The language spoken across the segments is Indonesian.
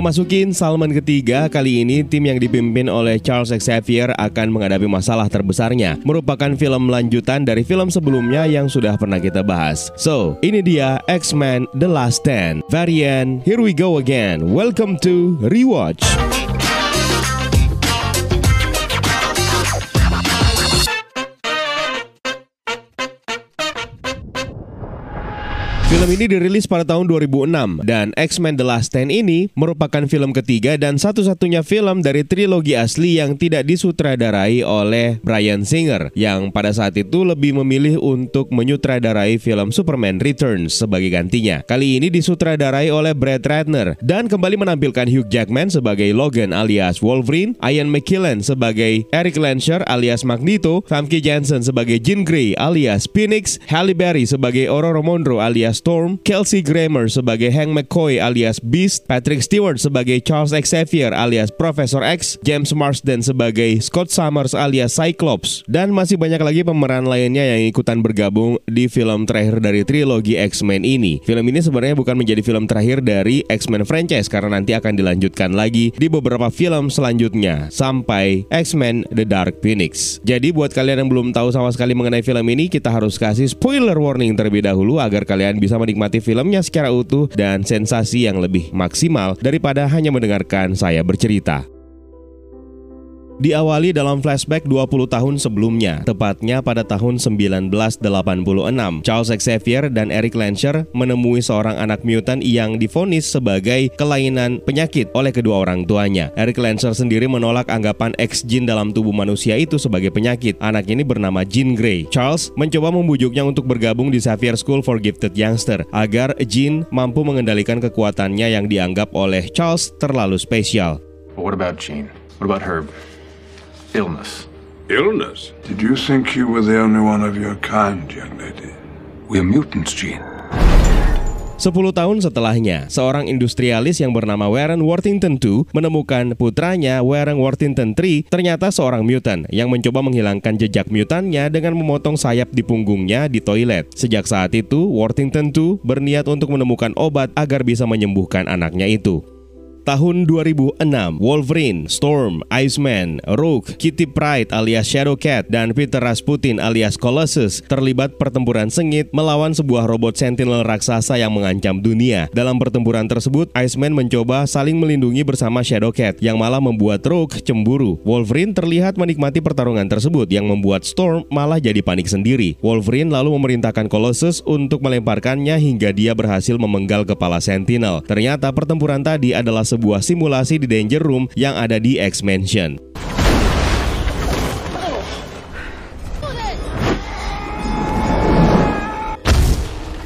Memasuki Salman ketiga, kali ini tim yang dipimpin oleh Charles Xavier akan menghadapi masalah terbesarnya. Merupakan film lanjutan dari film sebelumnya yang sudah pernah kita bahas. So, ini dia X-Men The Last Stand. Variant, here we go again. Welcome to Rewatch. Film ini dirilis pada tahun 2006 dan X-Men The Last Stand ini merupakan film ketiga dan satu-satunya film dari trilogi asli yang tidak disutradarai oleh Brian Singer yang pada saat itu lebih memilih untuk menyutradarai film Superman Returns sebagai gantinya. Kali ini disutradarai oleh Brad Ratner dan kembali menampilkan Hugh Jackman sebagai Logan alias Wolverine, Ian McKellen sebagai Eric Lancer alias Magneto, Famke Janssen sebagai Jean Grey alias Phoenix, Halle Berry sebagai Aurora Monroe alias Storm, Kelsey Grammer sebagai Hank McCoy alias Beast, Patrick Stewart sebagai Charles Xavier alias Professor X, James Marsden sebagai Scott Summers alias Cyclops, dan masih banyak lagi pemeran lainnya yang ikutan bergabung di film terakhir dari trilogi X-Men ini. Film ini sebenarnya bukan menjadi film terakhir dari X-Men franchise karena nanti akan dilanjutkan lagi di beberapa film selanjutnya sampai X-Men The Dark Phoenix. Jadi buat kalian yang belum tahu sama sekali mengenai film ini, kita harus kasih spoiler warning terlebih dahulu agar kalian bisa bisa menikmati filmnya secara utuh dan sensasi yang lebih maksimal daripada hanya mendengarkan saya bercerita diawali dalam flashback 20 tahun sebelumnya, tepatnya pada tahun 1986. Charles Xavier dan Eric Lancer menemui seorang anak mutant yang difonis sebagai kelainan penyakit oleh kedua orang tuanya. Eric Lancer sendiri menolak anggapan X-Gene dalam tubuh manusia itu sebagai penyakit. Anak ini bernama Jean Grey. Charles mencoba membujuknya untuk bergabung di Xavier School for Gifted Youngster agar Jean mampu mengendalikan kekuatannya yang dianggap oleh Charles terlalu spesial. what about Jean? What about her illness. Illness? Did you think you were the only one of your kind, young lady? We're mutants, Jean. Sepuluh tahun setelahnya, seorang industrialis yang bernama Warren Worthington II menemukan putranya Warren Worthington III ternyata seorang mutant yang mencoba menghilangkan jejak mutannya dengan memotong sayap di punggungnya di toilet. Sejak saat itu, Worthington II berniat untuk menemukan obat agar bisa menyembuhkan anaknya itu. Tahun 2006, Wolverine, Storm, Iceman, Rogue, Kitty Pryde alias Shadowcat, dan Peter Rasputin alias Colossus terlibat pertempuran sengit melawan sebuah robot sentinel raksasa yang mengancam dunia. Dalam pertempuran tersebut, Iceman mencoba saling melindungi bersama Shadowcat yang malah membuat Rogue cemburu. Wolverine terlihat menikmati pertarungan tersebut yang membuat Storm malah jadi panik sendiri. Wolverine lalu memerintahkan Colossus untuk melemparkannya hingga dia berhasil memenggal kepala Sentinel. Ternyata pertempuran tadi adalah sebuah simulasi di Danger Room yang ada di X-Mansion.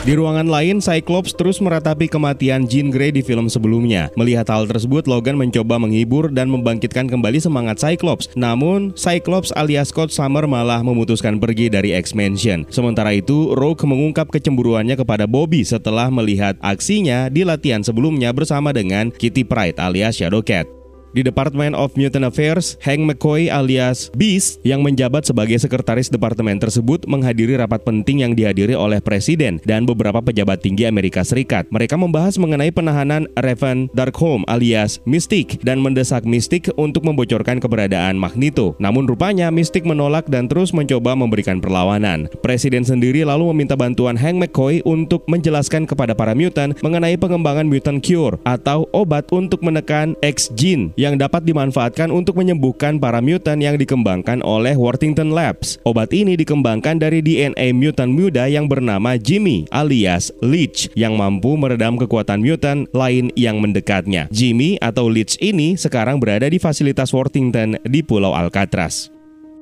Di ruangan lain, Cyclops terus meratapi kematian Jean Grey di film sebelumnya. Melihat hal tersebut, Logan mencoba menghibur dan membangkitkan kembali semangat Cyclops. Namun, Cyclops alias Scott Summer malah memutuskan pergi dari X-Mansion. Sementara itu, Rogue mengungkap kecemburuannya kepada Bobby setelah melihat aksinya di latihan sebelumnya bersama dengan Kitty Pryde alias Shadowcat. Di Department of Mutant Affairs, Hank McCoy alias Beast yang menjabat sebagai sekretaris departemen tersebut menghadiri rapat penting yang dihadiri oleh presiden dan beberapa pejabat tinggi Amerika Serikat. Mereka membahas mengenai penahanan Raven Darkholm alias Mystic dan mendesak Mystic untuk membocorkan keberadaan Magneto. Namun rupanya Mystic menolak dan terus mencoba memberikan perlawanan. Presiden sendiri lalu meminta bantuan Hank McCoy untuk menjelaskan kepada para mutant mengenai pengembangan mutant cure atau obat untuk menekan X-gene yang dapat dimanfaatkan untuk menyembuhkan para mutant yang dikembangkan oleh Worthington Labs. Obat ini dikembangkan dari DNA mutant muda yang bernama Jimmy alias Leech yang mampu meredam kekuatan mutant lain yang mendekatnya. Jimmy atau Leech ini sekarang berada di fasilitas Worthington di Pulau Alcatraz.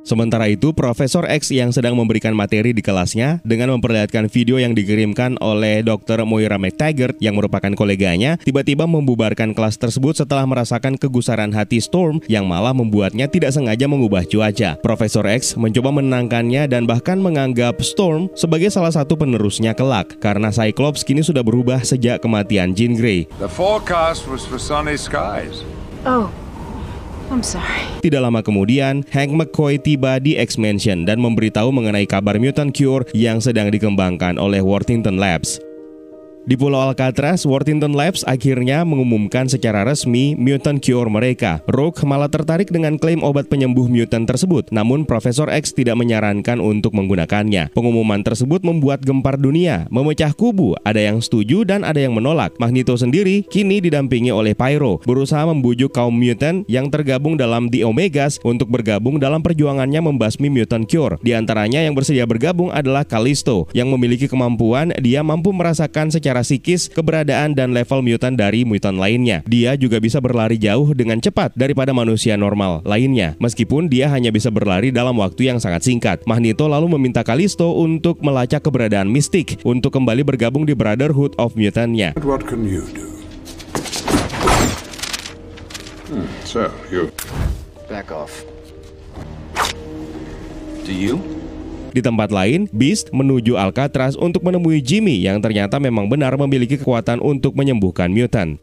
Sementara itu, Profesor X yang sedang memberikan materi di kelasnya dengan memperlihatkan video yang dikirimkan oleh Dr. Moira McTaggart yang merupakan koleganya, tiba-tiba membubarkan kelas tersebut setelah merasakan kegusaran hati Storm yang malah membuatnya tidak sengaja mengubah cuaca. Profesor X mencoba menenangkannya dan bahkan menganggap Storm sebagai salah satu penerusnya kelak karena Cyclops kini sudah berubah sejak kematian Jean Grey. The forecast was for sunny skies. Oh, Tidak lama kemudian, Hank McCoy tiba di X-Mansion dan memberitahu mengenai kabar mutant cure yang sedang dikembangkan oleh Worthington Labs. Di Pulau Alcatraz, Worthington Labs akhirnya mengumumkan secara resmi mutant cure mereka. Rogue malah tertarik dengan klaim obat penyembuh mutant tersebut, namun Profesor X tidak menyarankan untuk menggunakannya. Pengumuman tersebut membuat gempar dunia, memecah kubu, ada yang setuju dan ada yang menolak. Magneto sendiri kini didampingi oleh Pyro, berusaha membujuk kaum mutant yang tergabung dalam The Omegas untuk bergabung dalam perjuangannya membasmi mutant cure. Di antaranya yang bersedia bergabung adalah Callisto, yang memiliki kemampuan dia mampu merasakan secara secara psikis keberadaan dan level mutant dari mutant lainnya. Dia juga bisa berlari jauh dengan cepat daripada manusia normal lainnya, meskipun dia hanya bisa berlari dalam waktu yang sangat singkat. Magneto lalu meminta Kalisto untuk melacak keberadaan Mystic untuk kembali bergabung di Brotherhood of Mutant-nya. What can you do? Hmm, so, you... Back off. Do you? Di tempat lain, Beast menuju Alcatraz untuk menemui Jimmy yang ternyata memang benar memiliki kekuatan untuk menyembuhkan mutant.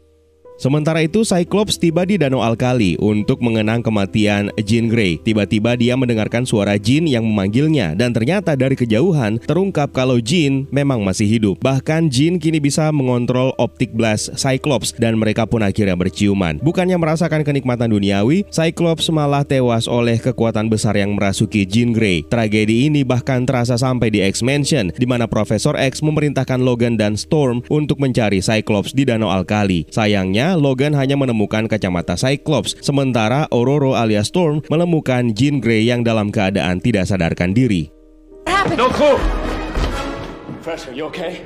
Sementara itu, Cyclops tiba di Danau Alkali untuk mengenang kematian Jean Grey. Tiba-tiba dia mendengarkan suara Jean yang memanggilnya dan ternyata dari kejauhan terungkap kalau Jean memang masih hidup. Bahkan Jean kini bisa mengontrol optik blast Cyclops dan mereka pun akhirnya berciuman. Bukannya merasakan kenikmatan duniawi, Cyclops malah tewas oleh kekuatan besar yang merasuki Jean Grey. Tragedi ini bahkan terasa sampai di X-Mansion, di mana Profesor X memerintahkan Logan dan Storm untuk mencari Cyclops di Danau Alkali. Sayangnya, Logan hanya menemukan kacamata Cyclops, sementara Ororo alias Storm menemukan Jean Grey yang dalam keadaan tidak sadarkan diri. No clue. Professor, you okay?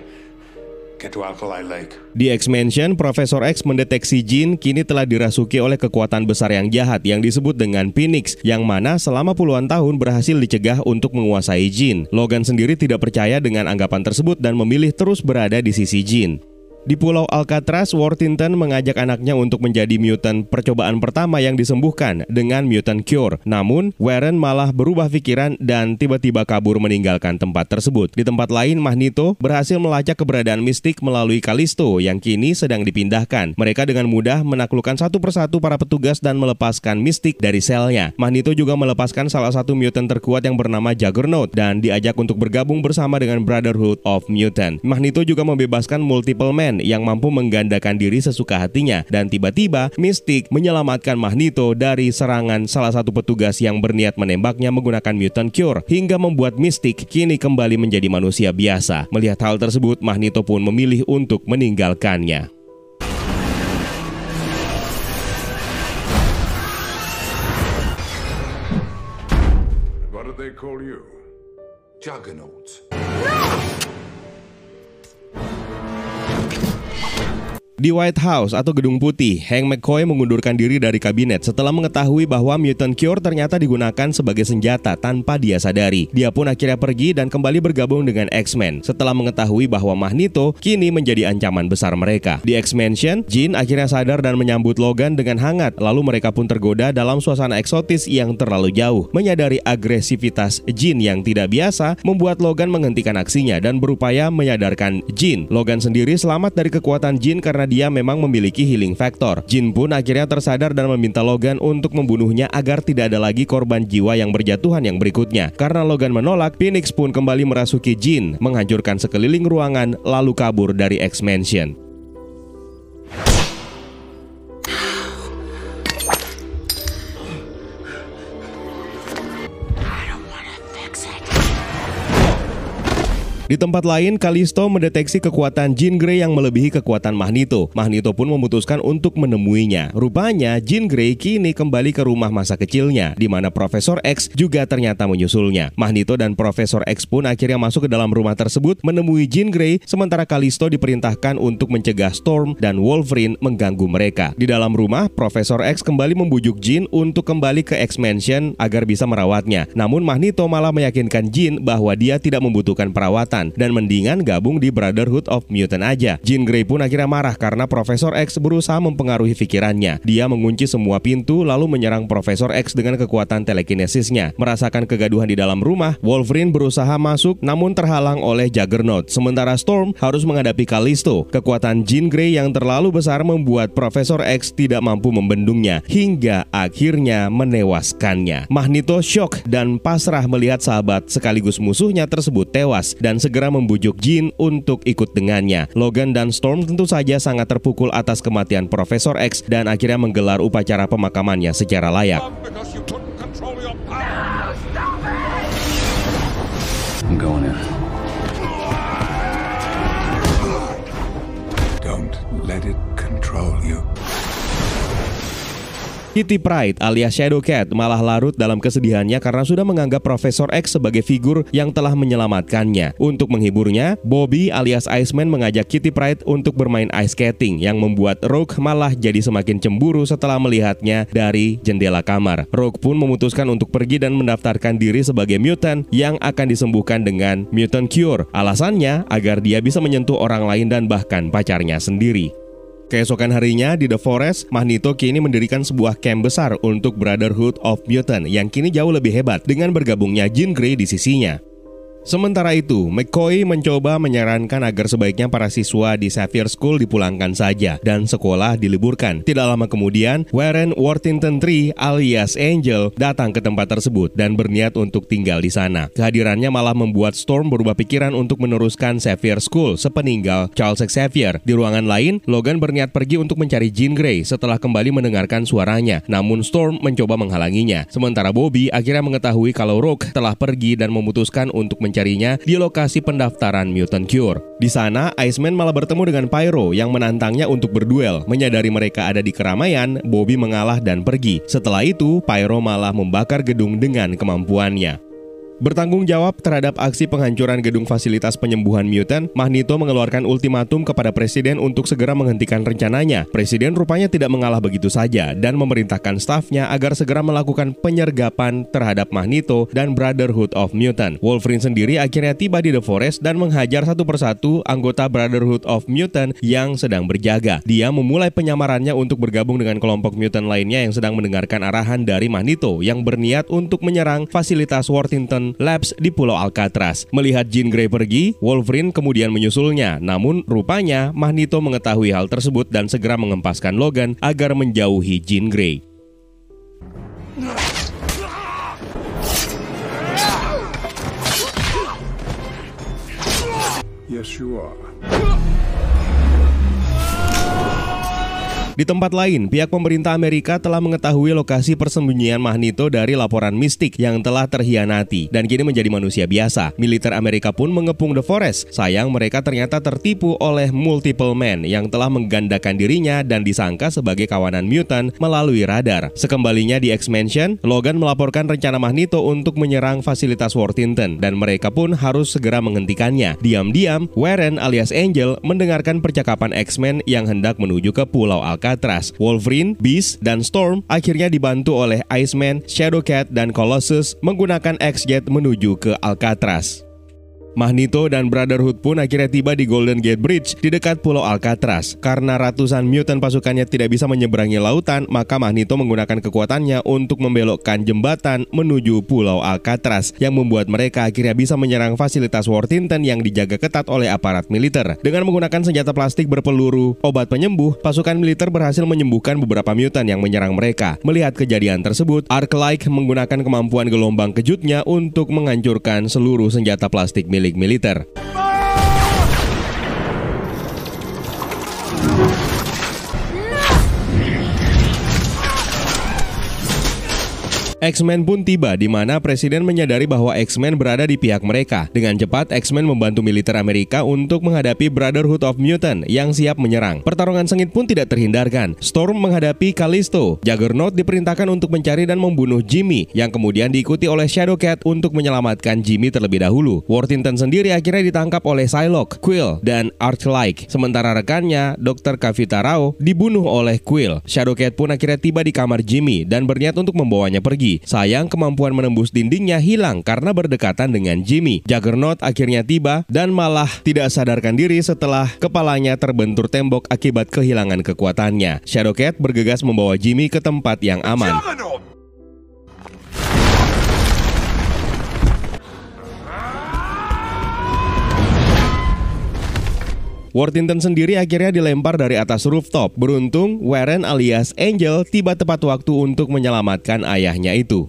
Get to Alkali Lake. Di X-Mansion, Profesor X mendeteksi Jean kini telah dirasuki oleh kekuatan besar yang jahat yang disebut dengan Phoenix, yang mana selama puluhan tahun berhasil dicegah untuk menguasai Jean. Logan sendiri tidak percaya dengan anggapan tersebut dan memilih terus berada di sisi Jean. Di Pulau Alcatraz, Worthington mengajak anaknya untuk menjadi mutant percobaan pertama yang disembuhkan dengan mutant cure. Namun, Warren malah berubah pikiran dan tiba-tiba kabur meninggalkan tempat tersebut. Di tempat lain, Magneto berhasil melacak keberadaan mistik melalui Kalisto yang kini sedang dipindahkan. Mereka dengan mudah menaklukkan satu persatu para petugas dan melepaskan mistik dari selnya. Magneto juga melepaskan salah satu mutant terkuat yang bernama Juggernaut dan diajak untuk bergabung bersama dengan Brotherhood of Mutant. Magneto juga membebaskan multiple man yang mampu menggandakan diri sesuka hatinya dan tiba-tiba Mystic menyelamatkan Magneto dari serangan salah satu petugas yang berniat menembaknya menggunakan mutant cure hingga membuat Mystic kini kembali menjadi manusia biasa. Melihat hal tersebut, Magneto pun memilih untuk meninggalkannya. What did they call you? Juggernauts. Di White House atau Gedung Putih, Hank McCoy mengundurkan diri dari kabinet setelah mengetahui bahwa mutant cure ternyata digunakan sebagai senjata tanpa dia sadari. Dia pun akhirnya pergi dan kembali bergabung dengan X-Men setelah mengetahui bahwa Magneto kini menjadi ancaman besar mereka. Di X-Mansion, Jean akhirnya sadar dan menyambut Logan dengan hangat, lalu mereka pun tergoda dalam suasana eksotis yang terlalu jauh. Menyadari agresivitas Jean yang tidak biasa, membuat Logan menghentikan aksinya dan berupaya menyadarkan Jean. Logan sendiri selamat dari kekuatan Jean karena dia memang memiliki healing factor. Jin pun akhirnya tersadar dan meminta Logan untuk membunuhnya agar tidak ada lagi korban jiwa yang berjatuhan yang berikutnya. Karena Logan menolak, Phoenix pun kembali merasuki Jin, menghancurkan sekeliling ruangan lalu kabur dari X-Mansion. Di tempat lain, Kalisto mendeteksi kekuatan Jean Grey yang melebihi kekuatan Magneto. Magneto pun memutuskan untuk menemuinya. Rupanya, Jean Grey kini kembali ke rumah masa kecilnya, di mana Profesor X juga ternyata menyusulnya. Magneto dan Profesor X pun akhirnya masuk ke dalam rumah tersebut menemui Jean Grey, sementara Kalisto diperintahkan untuk mencegah Storm dan Wolverine mengganggu mereka. Di dalam rumah, Profesor X kembali membujuk Jean untuk kembali ke X-Mansion agar bisa merawatnya. Namun Magneto malah meyakinkan Jean bahwa dia tidak membutuhkan perawatan dan mendingan gabung di Brotherhood of Mutant aja. Jean Grey pun akhirnya marah karena Profesor X berusaha mempengaruhi pikirannya. Dia mengunci semua pintu lalu menyerang Profesor X dengan kekuatan telekinesisnya. Merasakan kegaduhan di dalam rumah, Wolverine berusaha masuk namun terhalang oleh Juggernaut. Sementara Storm harus menghadapi Callisto. Kekuatan Jean Grey yang terlalu besar membuat Profesor X tidak mampu membendungnya hingga akhirnya menewaskannya. Magneto shock dan pasrah melihat sahabat sekaligus musuhnya tersebut tewas dan segera membujuk Jean untuk ikut dengannya. Logan dan Storm tentu saja sangat terpukul atas kematian Profesor X dan akhirnya menggelar upacara pemakamannya secara layak. I'm going in. Don't let it control you. Kitty Pride alias Shadowcat malah larut dalam kesedihannya karena sudah menganggap Profesor X sebagai figur yang telah menyelamatkannya. Untuk menghiburnya, Bobby alias Iceman mengajak Kitty Pride untuk bermain ice skating yang membuat Rogue malah jadi semakin cemburu setelah melihatnya dari jendela kamar. Rogue pun memutuskan untuk pergi dan mendaftarkan diri sebagai mutant yang akan disembuhkan dengan mutant cure. Alasannya agar dia bisa menyentuh orang lain dan bahkan pacarnya sendiri. Keesokan harinya di The Forest, Magneto kini mendirikan sebuah camp besar untuk Brotherhood of Mutant yang kini jauh lebih hebat dengan bergabungnya Jean Grey di sisinya. Sementara itu, McCoy mencoba menyarankan agar sebaiknya para siswa di Xavier School dipulangkan saja dan sekolah diliburkan. Tidak lama kemudian, Warren Worthington III alias Angel datang ke tempat tersebut dan berniat untuk tinggal di sana. Kehadirannya malah membuat Storm berubah pikiran untuk meneruskan Xavier School sepeninggal Charles Xavier. Di ruangan lain, Logan berniat pergi untuk mencari Jean Grey setelah kembali mendengarkan suaranya. Namun Storm mencoba menghalanginya. Sementara Bobby akhirnya mengetahui kalau Rogue telah pergi dan memutuskan untuk mencari mencarinya di lokasi pendaftaran Mutant Cure. Di sana, Iceman malah bertemu dengan Pyro yang menantangnya untuk berduel. Menyadari mereka ada di keramaian, Bobby mengalah dan pergi. Setelah itu, Pyro malah membakar gedung dengan kemampuannya. Bertanggung jawab terhadap aksi penghancuran gedung fasilitas penyembuhan mutant, Magneto mengeluarkan ultimatum kepada presiden untuk segera menghentikan rencananya. Presiden rupanya tidak mengalah begitu saja dan memerintahkan stafnya agar segera melakukan penyergapan terhadap Magneto dan Brotherhood of Mutant. Wolverine sendiri akhirnya tiba di The Forest dan menghajar satu persatu anggota Brotherhood of Mutant yang sedang berjaga. Dia memulai penyamarannya untuk bergabung dengan kelompok mutant lainnya yang sedang mendengarkan arahan dari Magneto yang berniat untuk menyerang fasilitas Worthington Labs di Pulau Alcatraz. Melihat Jean Grey pergi, Wolverine kemudian menyusulnya. Namun rupanya Magneto mengetahui hal tersebut dan segera mengempaskan Logan agar menjauhi Jean Grey. Yes, you are. Di tempat lain, pihak pemerintah Amerika telah mengetahui lokasi persembunyian Magneto dari laporan mistik yang telah terhianati dan kini menjadi manusia biasa. Militer Amerika pun mengepung The Forest. Sayang mereka ternyata tertipu oleh multiple man yang telah menggandakan dirinya dan disangka sebagai kawanan mutant melalui radar. Sekembalinya di X-Mansion, Logan melaporkan rencana Magneto untuk menyerang fasilitas Worthington dan mereka pun harus segera menghentikannya. Diam-diam, Warren alias Angel mendengarkan percakapan X-Men yang hendak menuju ke Pulau Alcatraz. Alcatraz. Wolverine, Beast, dan Storm akhirnya dibantu oleh Iceman, Shadowcat, dan Colossus menggunakan X-Jet menuju ke Alcatraz. Magneto dan Brotherhood pun akhirnya tiba di Golden Gate Bridge di dekat Pulau Alcatraz. Karena ratusan mutant pasukannya tidak bisa menyeberangi lautan, maka Magneto menggunakan kekuatannya untuk membelokkan jembatan menuju Pulau Alcatraz yang membuat mereka akhirnya bisa menyerang fasilitas Worthington yang dijaga ketat oleh aparat militer. Dengan menggunakan senjata plastik berpeluru, obat penyembuh, pasukan militer berhasil menyembuhkan beberapa mutant yang menyerang mereka. Melihat kejadian tersebut, Arclight menggunakan kemampuan gelombang kejutnya untuk menghancurkan seluruh senjata plastik militer milik militer. X-Men pun tiba di mana presiden menyadari bahwa X-Men berada di pihak mereka. Dengan cepat, X-Men membantu militer Amerika untuk menghadapi Brotherhood of Mutant yang siap menyerang. Pertarungan sengit pun tidak terhindarkan. Storm menghadapi Callisto. Juggernaut diperintahkan untuk mencari dan membunuh Jimmy, yang kemudian diikuti oleh Shadowcat untuk menyelamatkan Jimmy terlebih dahulu. Worthington sendiri akhirnya ditangkap oleh Psylocke, Quill, dan Archlike. Sementara rekannya, Dr. Kavita Rao, dibunuh oleh Quill. Shadowcat pun akhirnya tiba di kamar Jimmy dan berniat untuk membawanya pergi. Sayang kemampuan menembus dindingnya hilang karena berdekatan dengan Jimmy. Juggernaut akhirnya tiba dan malah tidak sadarkan diri setelah kepalanya terbentur tembok akibat kehilangan kekuatannya. Shadowcat bergegas membawa Jimmy ke tempat yang aman. Worthington sendiri akhirnya dilempar dari atas rooftop. Beruntung, Warren alias Angel tiba tepat waktu untuk menyelamatkan ayahnya itu.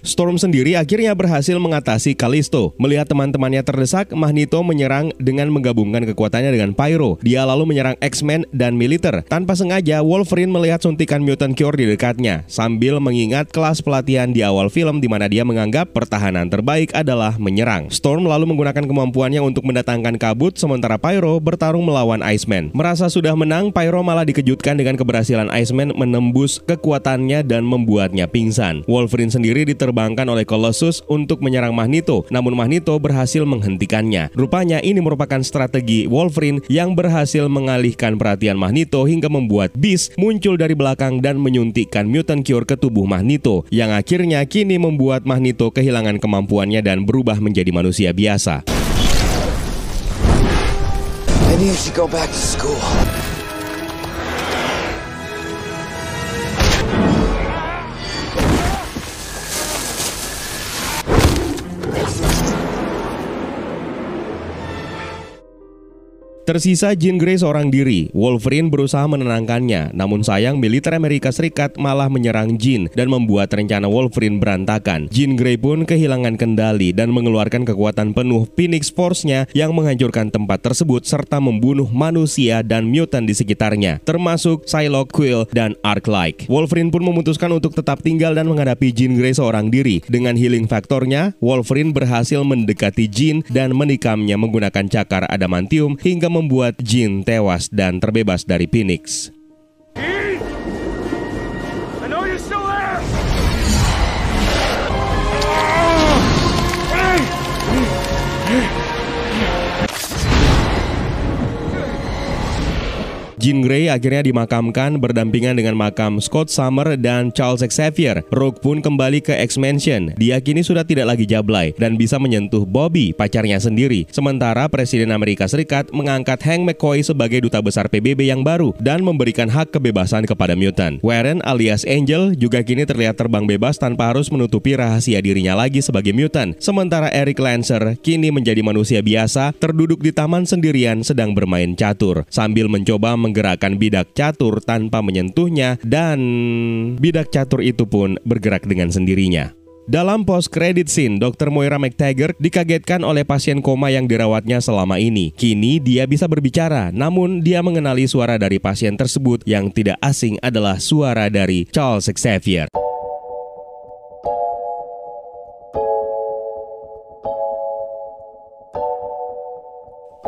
Storm sendiri akhirnya berhasil mengatasi Kalisto. Melihat teman-temannya terdesak, Magneto menyerang dengan menggabungkan kekuatannya dengan Pyro. Dia lalu menyerang X-Men dan militer. Tanpa sengaja, Wolverine melihat suntikan mutant cure di dekatnya, sambil mengingat kelas pelatihan di awal film di mana dia menganggap pertahanan terbaik adalah menyerang. Storm lalu menggunakan kemampuannya untuk mendatangkan kabut, sementara Pyro bertarung melawan Iceman. Merasa sudah menang, Pyro malah dikejutkan dengan keberhasilan Iceman menembus kekuatannya dan membuatnya pingsan. Wolverine sendiri diterbangkan oleh Colossus untuk menyerang Magneto, namun Magneto berhasil menghentikannya. Rupanya ini merupakan strategi Wolverine yang berhasil mengalihkan perhatian Magneto hingga membuat Beast muncul dari belakang dan menyuntikkan mutant cure ke tubuh Magneto, yang akhirnya kini membuat Magneto kehilangan kemampuannya dan berubah menjadi manusia biasa. Maybe you should go back to school. Tersisa Jean Grey seorang diri. Wolverine berusaha menenangkannya, namun sayang militer Amerika Serikat malah menyerang Jean dan membuat rencana Wolverine berantakan. Jean Grey pun kehilangan kendali dan mengeluarkan kekuatan penuh Phoenix Force-nya yang menghancurkan tempat tersebut serta membunuh manusia dan mutant di sekitarnya, termasuk Psylocke, Quill, dan Arclight. Wolverine pun memutuskan untuk tetap tinggal dan menghadapi Jean Grey seorang diri. Dengan healing faktornya, Wolverine berhasil mendekati Jean dan menikamnya menggunakan cakar adamantium hingga membuat Jean tewas dan terbebas dari Phoenix. Jean Grey akhirnya dimakamkan berdampingan dengan makam Scott Summer dan Charles Xavier. Rogue pun kembali ke X-Mansion. Dia kini sudah tidak lagi jablay dan bisa menyentuh Bobby, pacarnya sendiri. Sementara Presiden Amerika Serikat mengangkat Hank McCoy sebagai duta besar PBB yang baru dan memberikan hak kebebasan kepada mutant. Warren alias Angel juga kini terlihat terbang bebas tanpa harus menutupi rahasia dirinya lagi sebagai mutant. Sementara Eric Lancer kini menjadi manusia biasa, terduduk di taman sendirian sedang bermain catur sambil mencoba menggerakkan bidak catur tanpa menyentuhnya dan bidak catur itu pun bergerak dengan sendirinya. Dalam post credit scene, Dr. Moira McTaggart dikagetkan oleh pasien koma yang dirawatnya selama ini. Kini dia bisa berbicara, namun dia mengenali suara dari pasien tersebut yang tidak asing adalah suara dari Charles Xavier.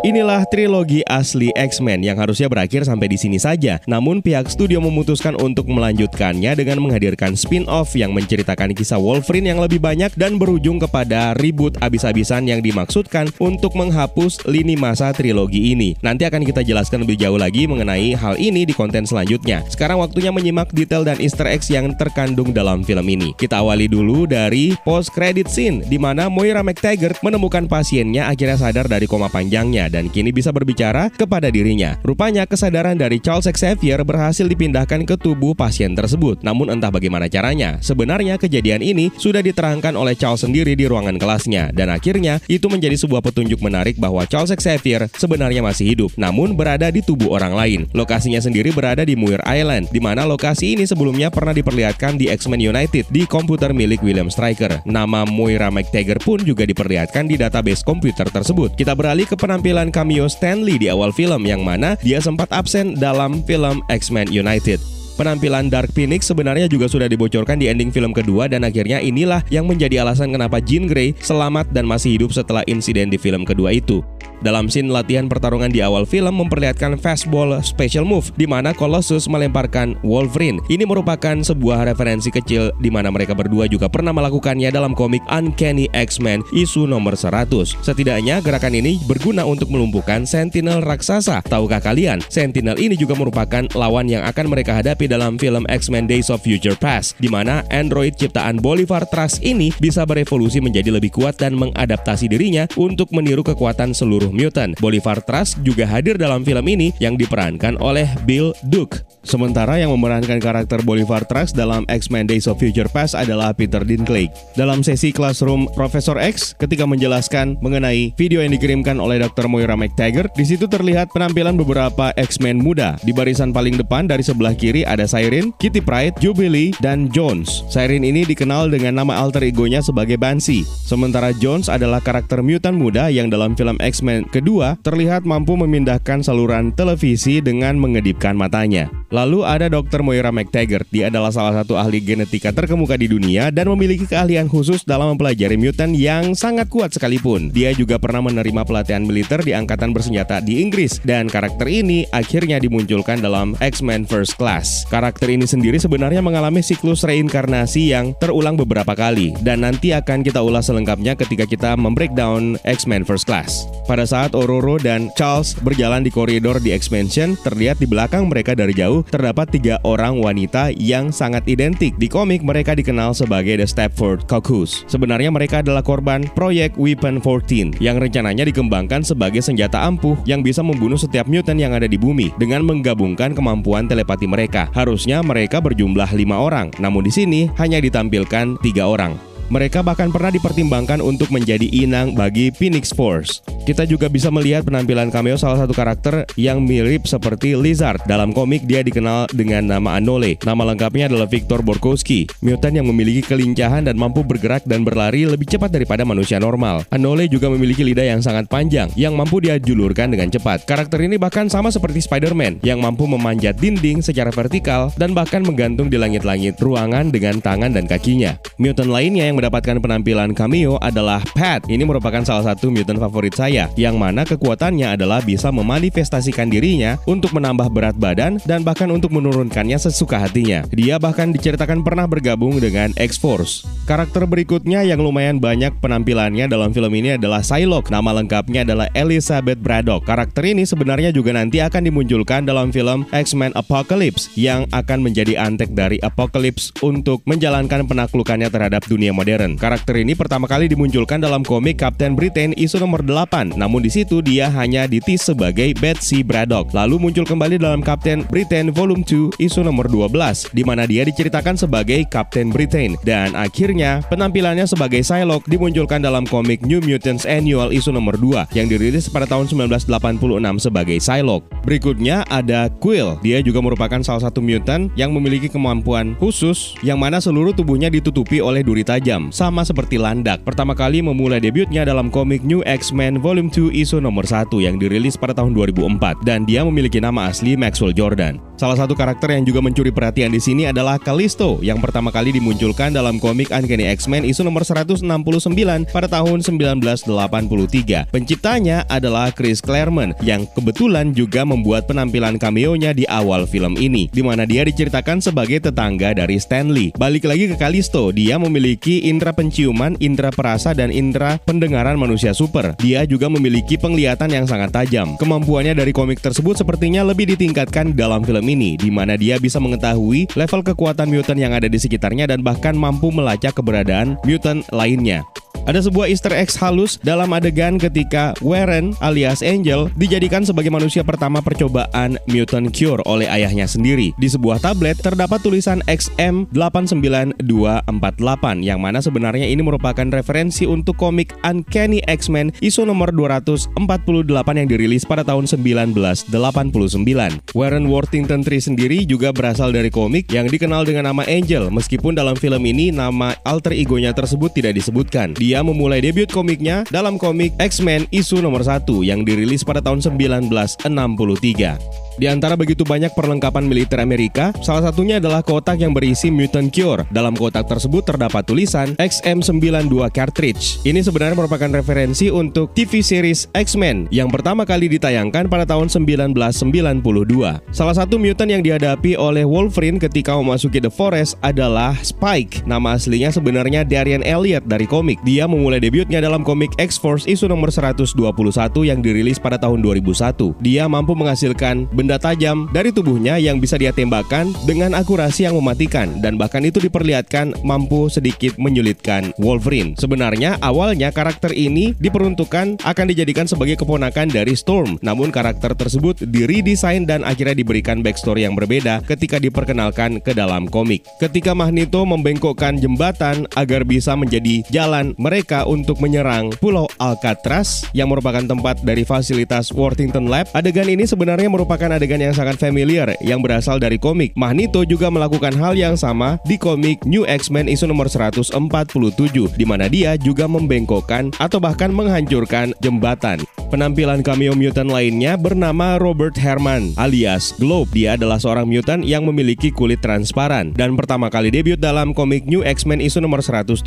Inilah trilogi asli X-Men yang harusnya berakhir sampai di sini saja. Namun pihak studio memutuskan untuk melanjutkannya dengan menghadirkan spin-off yang menceritakan kisah Wolverine yang lebih banyak dan berujung kepada reboot abis-abisan yang dimaksudkan untuk menghapus lini masa trilogi ini. Nanti akan kita jelaskan lebih jauh lagi mengenai hal ini di konten selanjutnya. Sekarang waktunya menyimak detail dan easter eggs yang terkandung dalam film ini. Kita awali dulu dari post credit scene di mana Moira McTaggart menemukan pasiennya akhirnya sadar dari koma panjangnya dan kini bisa berbicara kepada dirinya. Rupanya kesadaran dari Charles Xavier berhasil dipindahkan ke tubuh pasien tersebut. Namun entah bagaimana caranya, sebenarnya kejadian ini sudah diterangkan oleh Charles sendiri di ruangan kelasnya dan akhirnya itu menjadi sebuah petunjuk menarik bahwa Charles Xavier sebenarnya masih hidup namun berada di tubuh orang lain. Lokasinya sendiri berada di Muir Island di mana lokasi ini sebelumnya pernah diperlihatkan di X-Men United di komputer milik William Stryker. Nama Moira McTaggart pun juga diperlihatkan di database komputer tersebut. Kita beralih ke penampilan penampilan cameo Stanley di awal film yang mana dia sempat absen dalam film X-Men United. Penampilan Dark Phoenix sebenarnya juga sudah dibocorkan di ending film kedua dan akhirnya inilah yang menjadi alasan kenapa Jean Grey selamat dan masih hidup setelah insiden di film kedua itu. Dalam scene latihan pertarungan di awal film memperlihatkan fastball special move di mana Colossus melemparkan Wolverine. Ini merupakan sebuah referensi kecil di mana mereka berdua juga pernah melakukannya dalam komik Uncanny X-Men isu nomor 100. Setidaknya gerakan ini berguna untuk melumpuhkan Sentinel raksasa. Tahukah kalian, Sentinel ini juga merupakan lawan yang akan mereka hadapi dalam film X-Men Days of Future Past di mana android ciptaan Bolivar Trask ini bisa berevolusi menjadi lebih kuat dan mengadaptasi dirinya untuk meniru kekuatan seluruh mutant. Bolivar Trask juga hadir dalam film ini yang diperankan oleh Bill Duke. Sementara yang memerankan karakter Bolivar Trask dalam X-Men Days of Future Past adalah Peter Dinklage. Dalam sesi Classroom Profesor X, ketika menjelaskan mengenai video yang dikirimkan oleh Dr. Moira McTaggart, di situ terlihat penampilan beberapa X-Men muda. Di barisan paling depan dari sebelah kiri ada Siren, Kitty Pryde, Jubilee, dan Jones. Siren ini dikenal dengan nama alter egonya sebagai Banshee. Sementara Jones adalah karakter mutant muda yang dalam film X-Men kedua terlihat mampu memindahkan saluran televisi dengan mengedipkan matanya. Lalu ada Dr. Moira McTaggart. Dia adalah salah satu ahli genetika terkemuka di dunia dan memiliki keahlian khusus dalam mempelajari mutant yang sangat kuat sekalipun. Dia juga pernah menerima pelatihan militer di angkatan bersenjata di Inggris dan karakter ini akhirnya dimunculkan dalam X-Men First Class. Karakter ini sendiri sebenarnya mengalami siklus reinkarnasi yang terulang beberapa kali dan nanti akan kita ulas selengkapnya ketika kita membreakdown X-Men First Class. Pada saat Ororo dan Charles berjalan di koridor di X-Mansion, terlihat di belakang mereka dari jauh terdapat tiga orang wanita yang sangat identik. Di komik mereka dikenal sebagai The Stepford Cuckoos. Sebenarnya mereka adalah korban proyek Weapon 14 yang rencananya dikembangkan sebagai senjata ampuh yang bisa membunuh setiap mutant yang ada di bumi dengan menggabungkan kemampuan telepati mereka. Harusnya mereka berjumlah lima orang, namun di sini hanya ditampilkan tiga orang. Mereka bahkan pernah dipertimbangkan untuk menjadi inang bagi Phoenix Force. Kita juga bisa melihat penampilan cameo salah satu karakter yang mirip seperti Lizard. Dalam komik dia dikenal dengan nama Anole. Nama lengkapnya adalah Victor Borkowski, mutant yang memiliki kelincahan dan mampu bergerak dan berlari lebih cepat daripada manusia normal. Anole juga memiliki lidah yang sangat panjang yang mampu dia julurkan dengan cepat. Karakter ini bahkan sama seperti Spider-Man yang mampu memanjat dinding secara vertikal dan bahkan menggantung di langit-langit ruangan dengan tangan dan kakinya. Mutant lainnya yang mendapatkan penampilan cameo adalah Pat. Ini merupakan salah satu mutant favorit saya, yang mana kekuatannya adalah bisa memanifestasikan dirinya untuk menambah berat badan dan bahkan untuk menurunkannya sesuka hatinya. Dia bahkan diceritakan pernah bergabung dengan X-Force. Karakter berikutnya yang lumayan banyak penampilannya dalam film ini adalah Psylocke. Nama lengkapnya adalah Elizabeth Braddock. Karakter ini sebenarnya juga nanti akan dimunculkan dalam film X-Men Apocalypse yang akan menjadi antek dari Apocalypse untuk menjalankan penaklukannya terhadap dunia modern. Karakter ini pertama kali dimunculkan dalam komik Captain Britain isu nomor 8. Namun di situ dia hanya ditis sebagai Betsy Braddock. Lalu muncul kembali dalam Captain Britain Volume 2 isu nomor 12 di mana dia diceritakan sebagai Captain Britain dan akhirnya penampilannya sebagai Psylocke dimunculkan dalam komik New Mutants Annual isu nomor 2 yang dirilis pada tahun 1986 sebagai Psylocke. Berikutnya ada Quill. Dia juga merupakan salah satu mutant yang memiliki kemampuan khusus yang mana seluruh tubuhnya ditutupi oleh duri tajam, sama seperti Landak. Pertama kali memulai debutnya dalam komik New X-Men Volume 2 isu nomor 1 yang dirilis pada tahun 2004 dan dia memiliki nama asli Maxwell Jordan. Salah satu karakter yang juga mencuri perhatian di sini adalah Callisto yang pertama kali dimunculkan dalam komik Uncanny X-Men isu nomor 169 pada tahun 1983. Penciptanya adalah Chris Claremont yang kebetulan juga membuat penampilan cameo-nya di awal film ini, di mana dia diceritakan sebagai tetangga dari Stanley. Balik lagi ke Callisto, dia memiliki indera penciuman, indera perasa, dan indera pendengaran manusia super. Dia juga memiliki penglihatan yang sangat tajam. Kemampuannya dari komik tersebut sepertinya lebih ditingkatkan dalam film ini, di mana dia bisa mengetahui level kekuatan mutant yang ada di sekitarnya dan bahkan mampu melacak keberadaan mutant lainnya. Ada sebuah easter egg halus dalam adegan ketika Warren alias Angel dijadikan sebagai manusia pertama percobaan mutant cure oleh ayahnya sendiri. Di sebuah tablet terdapat tulisan XM89248 yang mana sebenarnya ini merupakan referensi untuk komik Uncanny X-Men isu nomor 248 yang dirilis pada tahun 1989. Warren Worthington III sendiri juga berasal dari komik yang dikenal dengan nama Angel meskipun dalam film ini nama alter egonya tersebut tidak disebutkan. Dia memulai debut komiknya dalam komik X-Men isu nomor 1 yang dirilis pada tahun 1963. Di antara begitu banyak perlengkapan militer Amerika, salah satunya adalah kotak yang berisi Mutant Cure. Dalam kotak tersebut terdapat tulisan XM92 Cartridge. Ini sebenarnya merupakan referensi untuk TV series X-Men yang pertama kali ditayangkan pada tahun 1992. Salah satu mutant yang dihadapi oleh Wolverine ketika memasuki The Forest adalah Spike. Nama aslinya sebenarnya Darian Elliott dari komik. Dia memulai debutnya dalam komik X-Force isu nomor 121 yang dirilis pada tahun 2001. Dia mampu menghasilkan benda tajam dari tubuhnya yang bisa dia tembakkan dengan akurasi yang mematikan dan bahkan itu diperlihatkan mampu sedikit menyulitkan Wolverine. Sebenarnya awalnya karakter ini diperuntukkan akan dijadikan sebagai keponakan dari Storm, namun karakter tersebut diredesign dan akhirnya diberikan backstory yang berbeda ketika diperkenalkan ke dalam komik. Ketika Magneto membengkokkan jembatan agar bisa menjadi jalan mereka untuk menyerang Pulau Alcatraz yang merupakan tempat dari fasilitas Worthington Lab, adegan ini sebenarnya merupakan adegan yang sangat familiar yang berasal dari komik. Magneto juga melakukan hal yang sama di komik New X-Men isu nomor 147 di mana dia juga membengkokkan atau bahkan menghancurkan jembatan. Penampilan cameo mutant lainnya bernama Robert Herman alias Globe. Dia adalah seorang mutant yang memiliki kulit transparan dan pertama kali debut dalam komik New X-Men isu nomor 117.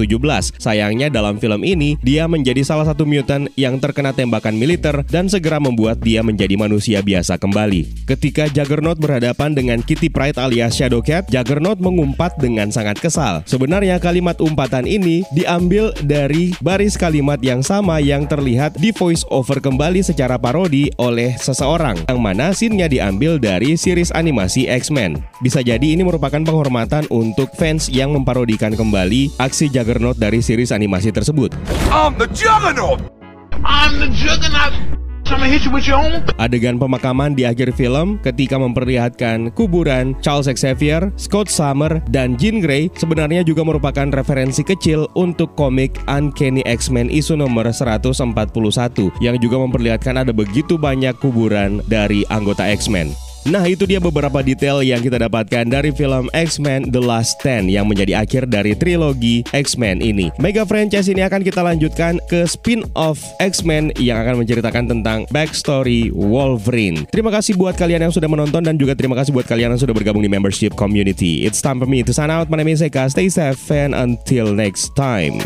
Sayangnya dalam film ini dia menjadi salah satu mutant yang terkena tembakan militer dan segera membuat dia menjadi manusia biasa kembali. Ketika Juggernaut berhadapan dengan Kitty Pryde alias Shadowcat, Juggernaut mengumpat dengan sangat kesal. Sebenarnya kalimat umpatan ini diambil dari baris kalimat yang sama yang terlihat di voice over kembali secara parodi oleh seseorang yang mana scene-nya diambil dari series animasi X-Men. Bisa jadi ini merupakan penghormatan untuk fans yang memparodikan kembali aksi Juggernaut dari series animasi tersebut. I'm the Juggernaut! I'm the juggernaut. Adegan pemakaman di akhir film ketika memperlihatkan kuburan Charles Xavier, Scott Summer, dan Jean Grey sebenarnya juga merupakan referensi kecil untuk komik Uncanny X-Men isu nomor 141 yang juga memperlihatkan ada begitu banyak kuburan dari anggota X-Men. Nah itu dia beberapa detail yang kita dapatkan dari film X-Men The Last Stand yang menjadi akhir dari trilogi X-Men ini. Mega franchise ini akan kita lanjutkan ke spin-off X-Men yang akan menceritakan tentang backstory Wolverine. Terima kasih buat kalian yang sudah menonton dan juga terima kasih buat kalian yang sudah bergabung di membership community. It's time for me to sign out. My name is Eka. Stay safe and until next time.